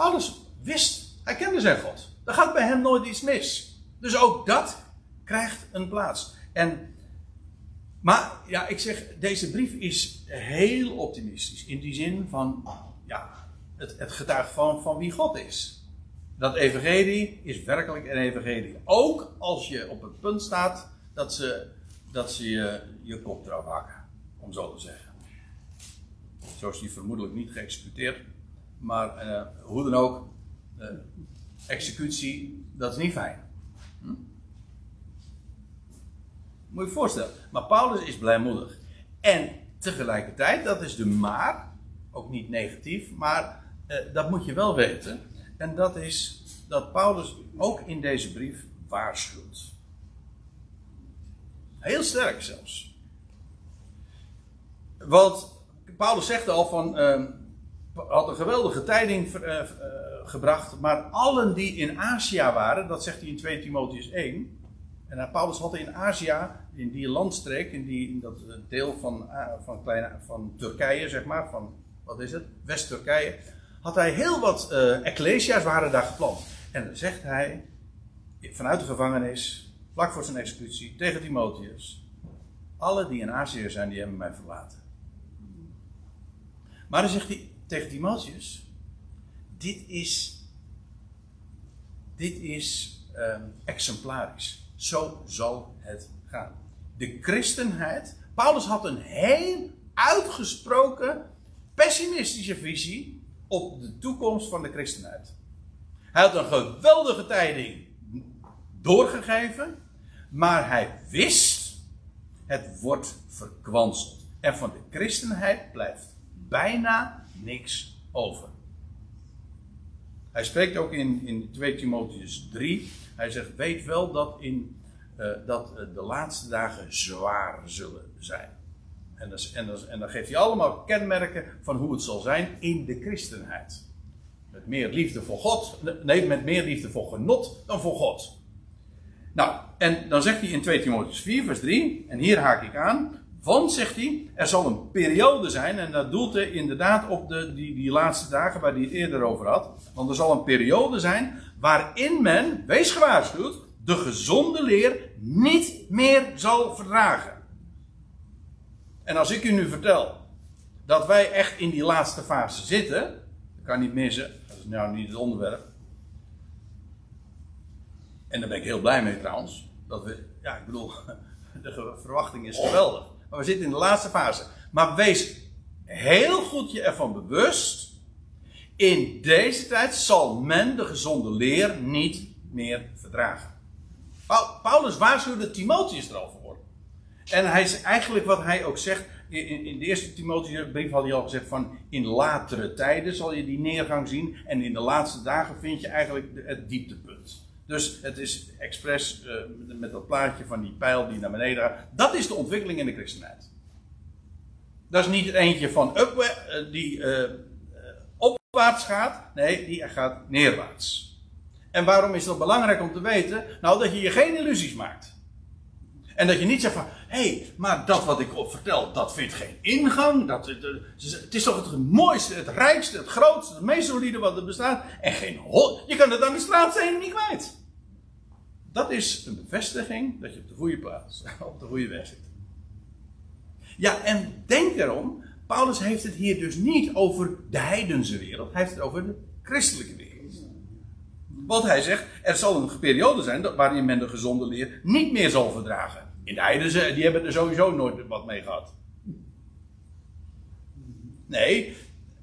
Paulus wist, hij kende zijn God. Er gaat bij hem nooit iets mis. Dus ook dat krijgt een plaats. En, maar ja, ik zeg, deze brief is heel optimistisch. In die zin van, ja, het, het getuigt van, van wie God is. Dat evangelie is werkelijk een evangelie. Ook als je op het punt staat dat ze, dat ze je, je kop eraf hakken. Om zo te zeggen. Zo is die vermoedelijk niet geëxecuteerd. Maar uh, hoe dan ook, uh, executie, dat is niet fijn. Hm? Moet je je voorstellen. Maar Paulus is blijmoedig. En tegelijkertijd, dat is de maar, ook niet negatief, maar uh, dat moet je wel weten. En dat is dat Paulus ook in deze brief waarschuwt. Heel sterk zelfs. Want Paulus zegt al van. Had een geweldige tijding uh, uh, gebracht. Maar allen die in Azië waren, dat zegt hij in 2 Timotheus 1. En Paulus had in Azië, in die landstreek, in, die, dat deel van, van, kleine, van Turkije, zeg maar, van, wat is het? West-Turkije. Had hij heel wat ecclesia's waren daar geplant. En dan zegt hij, vanuit de gevangenis, vlak voor zijn executie, tegen Timotheus. Alle die in Azië zijn, die hebben mij verlaten. Maar dan zegt hij tegen Timotheus: Dit is, dit is um, exemplarisch. Zo zal het gaan. de christenheid. Paulus had een heel uitgesproken pessimistische visie op de toekomst van de christenheid. Hij had een geweldige tijding doorgegeven, maar hij wist, het wordt verkwanseld. En van de christenheid blijft bijna niks over. Hij spreekt ook in, in 2 Timotheus 3. Hij zegt: Weet wel dat, in, uh, dat uh, de laatste dagen zwaar zullen zijn. En, en, en dan geeft hij allemaal kenmerken van hoe het zal zijn in de christenheid. Met meer liefde voor God. Nee, met meer liefde voor genot dan voor God. Nou, en dan zegt hij in 2 Timotheus 4, vers 3. En hier haak ik aan. Want, zegt hij, er zal een periode zijn, en dat doelt hij inderdaad op de, die, die laatste dagen waar hij het eerder over had. Want er zal een periode zijn waarin men, wees gewaarschuwd, de gezonde leer niet meer zal verdragen. En als ik u nu vertel dat wij echt in die laatste fase zitten, dat kan niet missen, dat is nou niet het onderwerp. En daar ben ik heel blij mee trouwens. Dat we, ja, ik bedoel, de verwachting is geweldig. We zitten in de laatste fase. Maar wees heel goed je ervan bewust. In deze tijd zal men de gezonde leer niet meer verdragen. Paulus waarschuwde Timotheus erover. En hij is eigenlijk wat hij ook zegt. In, in de eerste Timotheus-brief had hij al gezegd van in latere tijden zal je die neergang zien. En in de laatste dagen vind je eigenlijk het dieptepunt. Dus het is expres uh, met dat plaatje van die pijl die naar beneden gaat. Dat is de ontwikkeling in de christenheid. Dat is niet eentje van up, uh, die uh, opwaarts gaat. Nee, die gaat neerwaarts. En waarom is dat belangrijk om te weten? Nou, dat je je geen illusies maakt. En dat je niet zegt van, hé, hey, maar dat wat ik op vertel, dat vindt geen ingang. Dat, het is toch het mooiste, het rijkste, het grootste, het meest solide wat er bestaat. En geen. Je kan het aan de straat niet kwijt. Dat is een bevestiging dat je op de goede plaats, op de goede weg zit. Ja, en denk erom, Paulus heeft het hier dus niet over de heidense wereld, hij heeft het over de christelijke wereld. Want hij zegt, er zal een periode zijn waarin men de gezonde leer niet meer zal verdragen. In de heidense, die hebben er sowieso nooit wat mee gehad. Nee,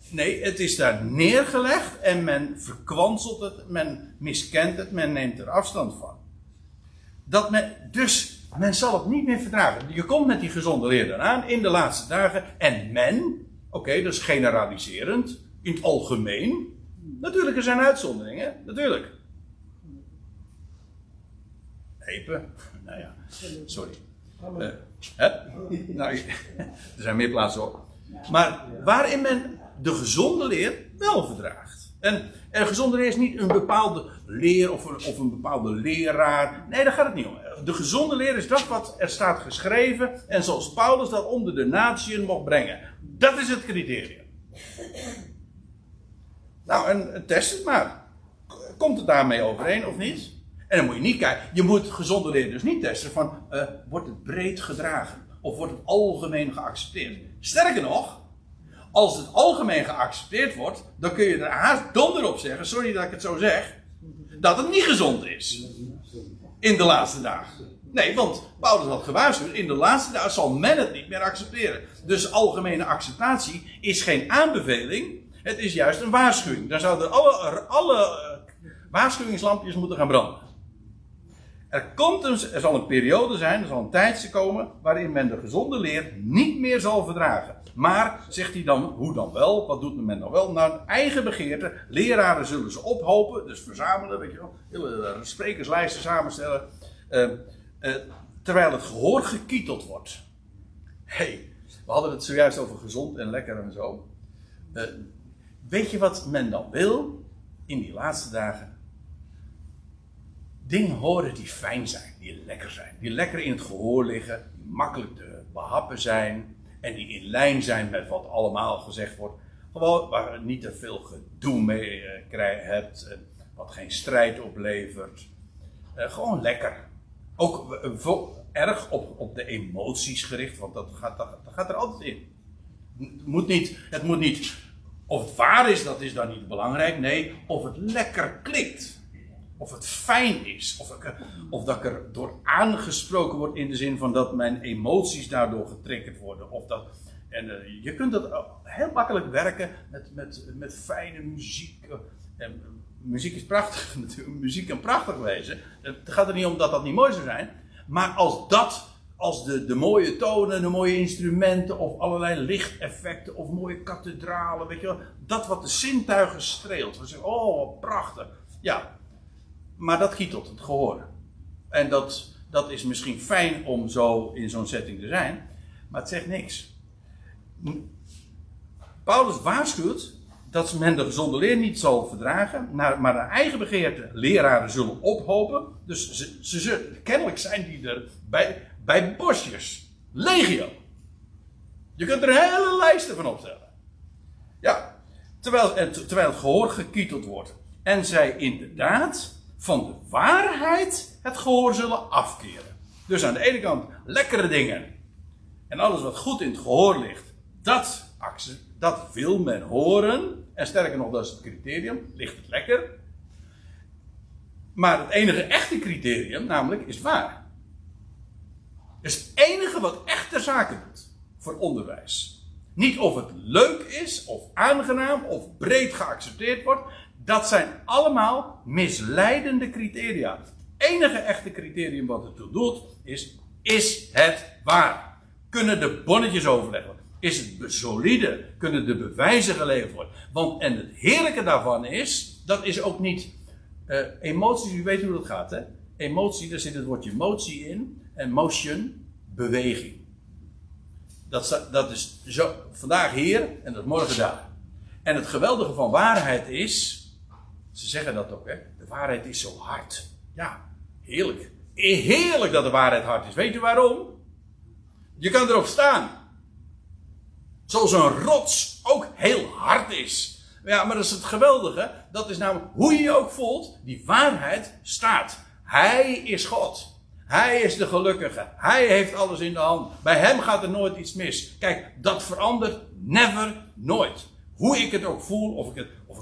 nee, het is daar neergelegd en men verkwanselt het, men miskent het, men neemt er afstand van. Dat men, dus men zal het niet meer verdragen. Je komt met die gezonde leer eraan in de laatste dagen en men, oké, okay, dat is generaliserend, in het algemeen. Natuurlijk, er zijn uitzonderingen, natuurlijk. Hepen, nou ja, sorry. Uh, hè? Nou, er zijn meer plaatsen op. Maar waarin men de gezonde leer wel verdraagt. En gezonde leer is niet een bepaalde leer of een, of een bepaalde leraar. Nee, daar gaat het niet om. De gezonde leer is dat wat er staat geschreven. En zoals Paulus dat onder de natieën mocht brengen. Dat is het criterium. Nou, en test het maar. Komt het daarmee overeen of niet? En dan moet je niet kijken. Je moet gezonde leer dus niet testen van. Uh, wordt het breed gedragen? Of wordt het algemeen geaccepteerd? Sterker nog. Als het algemeen geaccepteerd wordt. Dan kun je er haast donder op zeggen. Sorry dat ik het zo zeg. Dat het niet gezond is. In de laatste dagen. Nee, want Paulus had gewaarschuwd. In de laatste dagen zal men het niet meer accepteren. Dus algemene acceptatie is geen aanbeveling. Het is juist een waarschuwing. Dan zouden alle, alle eh, waarschuwingslampjes moeten gaan branden. Er, komt een, er zal een periode zijn, er zal een tijdje komen, waarin men de gezonde leer niet meer zal verdragen. Maar, zegt hij dan, hoe dan wel? Wat doet men dan wel? Naar eigen begeerte. Leraren zullen ze ophopen, dus verzamelen, weet je wel. Hele eh, sprekerslijsten samenstellen. Uh, uh, terwijl het gehoor gekieteld wordt. hey, we hadden het zojuist over gezond en lekker en zo. Uh, weet je wat men dan wil in die laatste dagen? Dingen horen die fijn zijn, die lekker zijn. Die lekker in het gehoor liggen, die makkelijk te behappen zijn. En die in lijn zijn met wat allemaal gezegd wordt. Gewoon waar je niet te veel gedoe mee uh, hebt. Wat geen strijd oplevert. Uh, gewoon lekker. Ook erg op, op de emoties gericht, want dat gaat, dat gaat er altijd in. Het moet, niet, het moet niet, of het waar is, dat is dan niet belangrijk. Nee, of het lekker klikt. Of het fijn is, of, of dat ik er door aangesproken word in de zin van dat mijn emoties daardoor getriggerd worden. Of dat, en uh, je kunt dat heel makkelijk werken met, met, met fijne muziek. Eh, en, muziek is prachtig, muziek kan prachtig wezen. Het gaat er niet om dat dat niet mooi zou zijn. Maar als dat, als de, de mooie tonen, de mooie instrumenten, of allerlei lichteffecten, of mooie kathedralen, weet je dat wat de zintuigen streelt. We zeggen, oh, prachtig. Ja, maar dat kietelt het gehoor. En dat, dat is misschien fijn om zo in zo'n setting te zijn, maar het zegt niks. Paulus waarschuwt dat men de gezonde leer niet zal verdragen, maar naar eigen begeerte leraren zullen ophopen. Dus ze, ze, ze, kennelijk zijn die er bij, bij bosjes. Legio. Je kunt er hele lijsten van opstellen. Ja, terwijl, terwijl het gehoor gekieteld wordt. En zij inderdaad van de waarheid het gehoor zullen afkeren. Dus aan de ene kant lekkere dingen. En alles wat goed in het gehoor ligt, dat, dat wil men horen. En sterker nog, dat is het criterium. Ligt het lekker? Maar het enige echte criterium, namelijk, is waar. is het enige wat echt de zaken doet voor onderwijs. Niet of het leuk is, of aangenaam, of breed geaccepteerd wordt. Dat zijn allemaal misleidende criteria. Het enige echte criterium wat het toe doet, is: is het waar? Kunnen de bonnetjes overleggen? Is het solide? Kunnen de bewijzen geleverd worden? Want, en het heerlijke daarvan is, dat is ook niet uh, emoties, u weet hoe dat gaat, hè? Emotie, daar zit het woordje motie in. En motion, beweging. Dat, dat is zo, vandaag hier en dat morgen daar. En het geweldige van waarheid is, ze zeggen dat ook, hè? De waarheid is zo hard. Ja, heerlijk. Heerlijk dat de waarheid hard is. Weet u waarom? Je kan erop staan. Zoals een rots ook heel hard is. Ja, maar dat is het geweldige. Dat is namelijk hoe je je ook voelt. Die waarheid staat. Hij is God. Hij is de gelukkige. Hij heeft alles in de hand. Bij hem gaat er nooit iets mis. Kijk, dat verandert never, nooit. Hoe ik het ook voel, of ik het. Of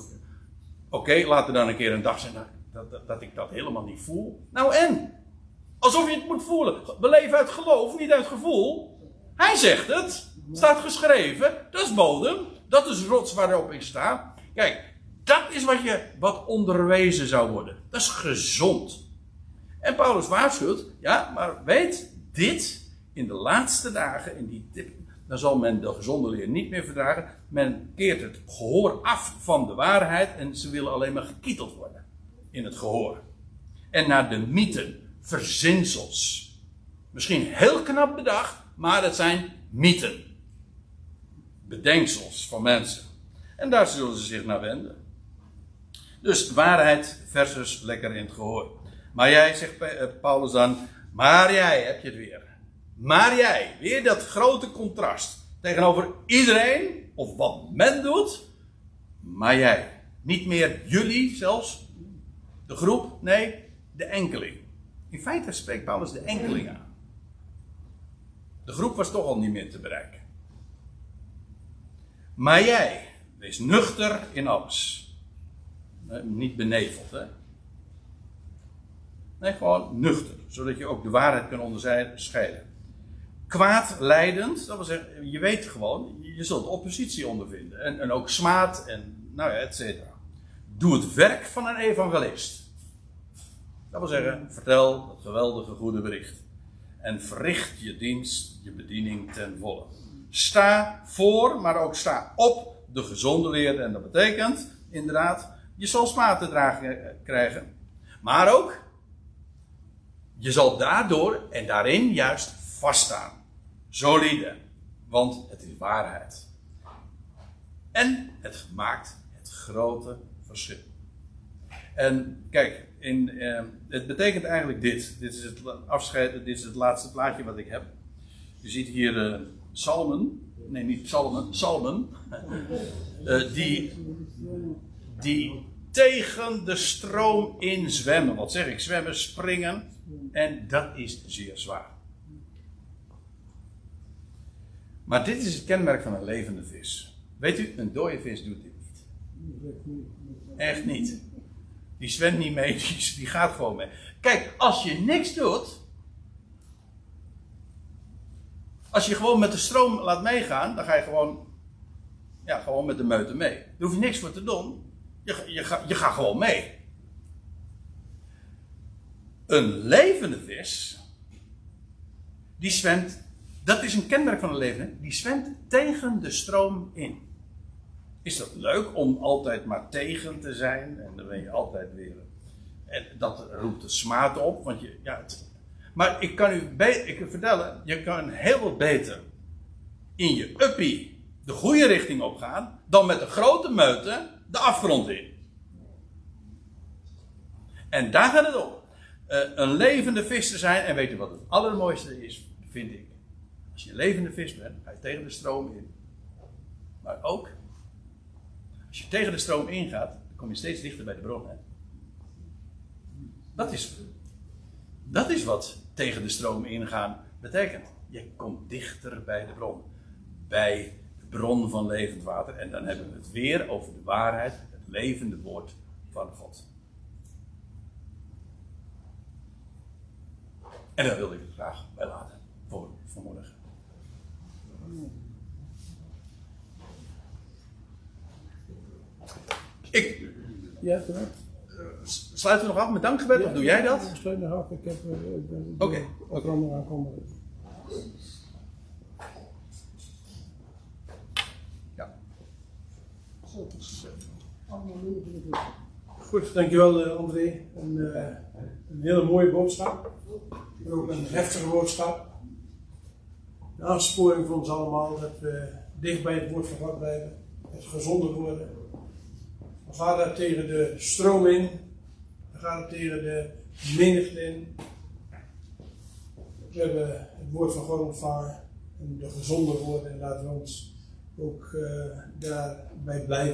Oké, okay, laat er dan een keer een dag zijn dat, dat, dat, ik dat helemaal niet voel. Nou en? Alsof je het moet voelen. We leven uit geloof, niet uit gevoel. Hij zegt het. Staat geschreven. Dat is bodem. Dat is rots waarop ik sta. Kijk, dat is wat, je, wat onderwezen zou worden. Dat is gezond. En Paulus waarschuwt, ja, maar weet dit, in de laatste dagen, in die, dan zal men de gezonde leer niet meer verdragen. Men keert het gehoor af van de waarheid en ze willen alleen maar gekieteld worden in het gehoor. En naar de mythen, verzinsels. Misschien heel knap bedacht, maar het zijn mythen. Bedenksels van mensen. En daar zullen ze zich naar wenden. Dus waarheid versus lekker in het gehoor. Maar jij, zegt eh, Paulus dan, maar jij heb je het weer. Maar jij, weer dat grote contrast tegenover iedereen, of wat men doet, maar jij. Niet meer jullie zelfs, de groep, nee, de enkeling. In feite spreekt Paulus de enkeling aan. De groep was toch al niet meer te bereiken. Maar jij, wees nuchter in alles. Niet beneveld, hè. Nee, gewoon nuchter. Zodat je ook de waarheid kan onderscheiden. Kwaadleidend, dat wil zeggen, je weet gewoon, je zult oppositie ondervinden. En, en ook smaad en, nou ja, et cetera. Doe het werk van een evangelist. Dat wil zeggen, vertel het geweldige goede bericht. En verricht je dienst, je bediening ten volle. Sta voor, maar ook sta op de gezonde leer. En dat betekent, inderdaad, je zal smaad te dragen krijgen. Maar ook, je zal daardoor en daarin juist vaststaan. Solide. Want het is waarheid. En het maakt het grote verschil. En kijk, in, eh, het betekent eigenlijk dit. Dit is het afscheid, dit is het laatste plaatje wat ik heb. Je ziet hier uh, nee niet psalmen, psalmen, uh, die, die tegen de stroom in zwemmen. Wat zeg ik? Zwemmen, springen. En dat is zeer zwaar. Maar dit is het kenmerk van een levende vis. Weet u, een dode vis doet dit niet. Echt niet. Die zwemt niet mee, die, gaat gewoon mee. Kijk, als je niks doet. Als je gewoon met de stroom laat meegaan, dan ga je gewoon, ja, gewoon met de meute mee. Daar hoef je niks voor te doen. Je, je, je gaat gewoon mee. Een levende vis, die zwemt, dat is een kenmerk van een levende, die zwemt tegen de stroom in. Is dat leuk om altijd maar tegen te zijn? En dan ben je altijd weer. En dat roept de smaad op, want je, ja, het, maar ik kan u ik vertellen, je kan heel wat beter in je uppie de goede richting op gaan, dan met de grote meute de afgrond in. En daar gaat het om. Uh, een levende vis te zijn, en weet u wat het allermooiste is, vind ik. Als je levende vis bent, ga je tegen de stroom in. Maar ook, als je tegen de stroom ingaat, dan kom je steeds dichter bij de bron. Hè? Dat is, dat is wat tegen de stroom ingaan betekent. Je komt dichter bij de bron. Bij de bron van levend water. En dan hebben we het weer over de waarheid, het levende woord van God. En daar wilde ik het graag bij laten voor vanmorgen. Ik. Ja, Sluiten we nog af met dankgebed, ja, of doe jij dat? Ik sluit nog af. Ik heb uh, Oké. Okay. Okay. aankomen. Ja. Goed, dankjewel uh, André. Een, uh, een hele mooie boodschap. Ook een heftige boodschap. Een aansporing voor ons allemaal dat we dicht bij het woord van God blijven. Het gezonder worden. We gaan daar tegen de stroom in dan gaat het tegen de menigte in. We hebben het woord van God ontvangen. En de gezonde woorden. En laten we ons ook uh, daarbij blijven.